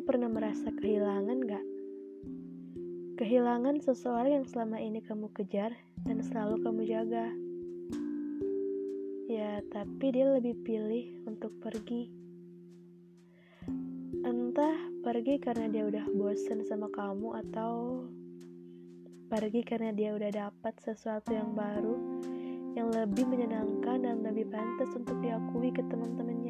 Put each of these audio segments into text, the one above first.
Kalian pernah merasa kehilangan gak? Kehilangan seseorang yang selama ini kamu kejar dan selalu kamu jaga. Ya, tapi dia lebih pilih untuk pergi. Entah pergi karena dia udah bosen sama kamu atau pergi karena dia udah dapat sesuatu yang baru yang lebih menyenangkan dan lebih pantas untuk diakui ke teman-temannya.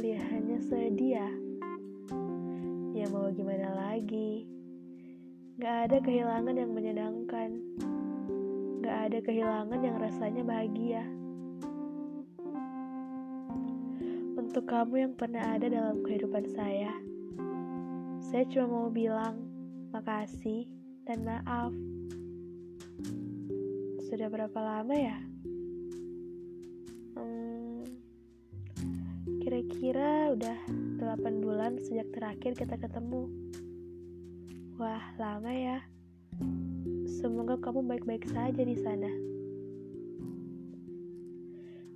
Sedih ya? Ya mau gimana lagi? Gak ada kehilangan yang menyenangkan. Gak ada kehilangan yang rasanya bahagia. Untuk kamu yang pernah ada dalam kehidupan saya, saya cuma mau bilang makasih dan maaf. Sudah berapa lama ya? Kira-kira udah 8 bulan sejak terakhir kita ketemu. Wah, lama ya. Semoga kamu baik-baik saja di sana.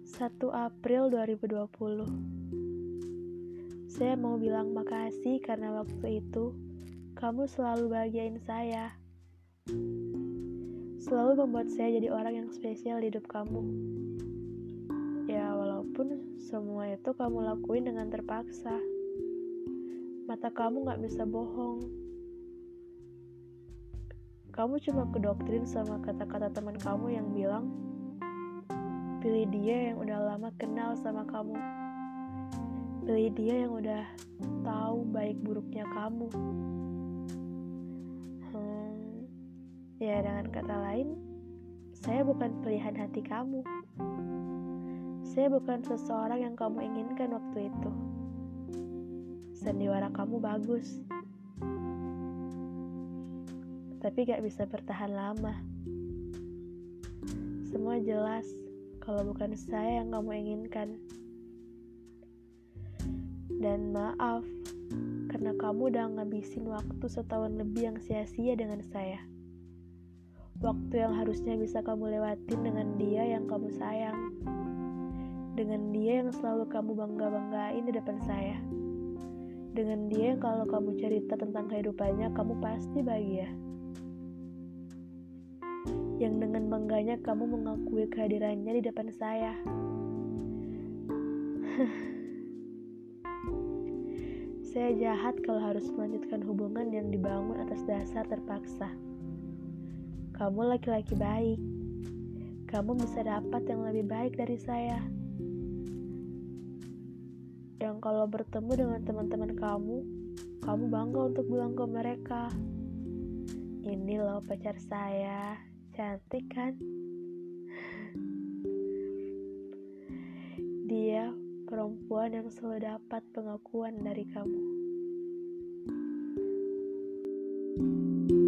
1 April 2020 Saya mau bilang makasih karena waktu itu kamu selalu bahagiain saya. Selalu membuat saya jadi orang yang spesial di hidup kamu. Walaupun semua itu kamu lakuin dengan terpaksa. Mata kamu gak bisa bohong. Kamu cuma kedoktrin sama kata-kata teman kamu yang bilang, Pilih dia yang udah lama kenal sama kamu. Pilih dia yang udah tahu baik buruknya kamu. Hmm, ya dengan kata lain, saya bukan pilihan hati kamu. Saya bukan seseorang yang kamu inginkan waktu itu. Sandiwara kamu bagus, tapi gak bisa bertahan lama. Semua jelas kalau bukan saya yang kamu inginkan. Dan maaf, karena kamu udah ngabisin waktu setahun lebih yang sia-sia dengan saya. Waktu yang harusnya bisa kamu lewatin dengan dia yang kamu sayang. Dengan dia yang selalu kamu bangga-banggain di depan saya. Dengan dia yang kalau kamu cerita tentang kehidupannya, kamu pasti bahagia yang dengan bangganya kamu mengakui kehadirannya di depan saya. saya jahat kalau harus melanjutkan hubungan yang dibangun atas dasar terpaksa. Kamu laki-laki baik. Kamu bisa dapat yang lebih baik dari saya. Yang kalau bertemu dengan teman-teman kamu, kamu bangga untuk bilang ke mereka, "Ini loh pacar saya." Cantik kan? Dia perempuan yang selalu dapat pengakuan dari kamu. thank you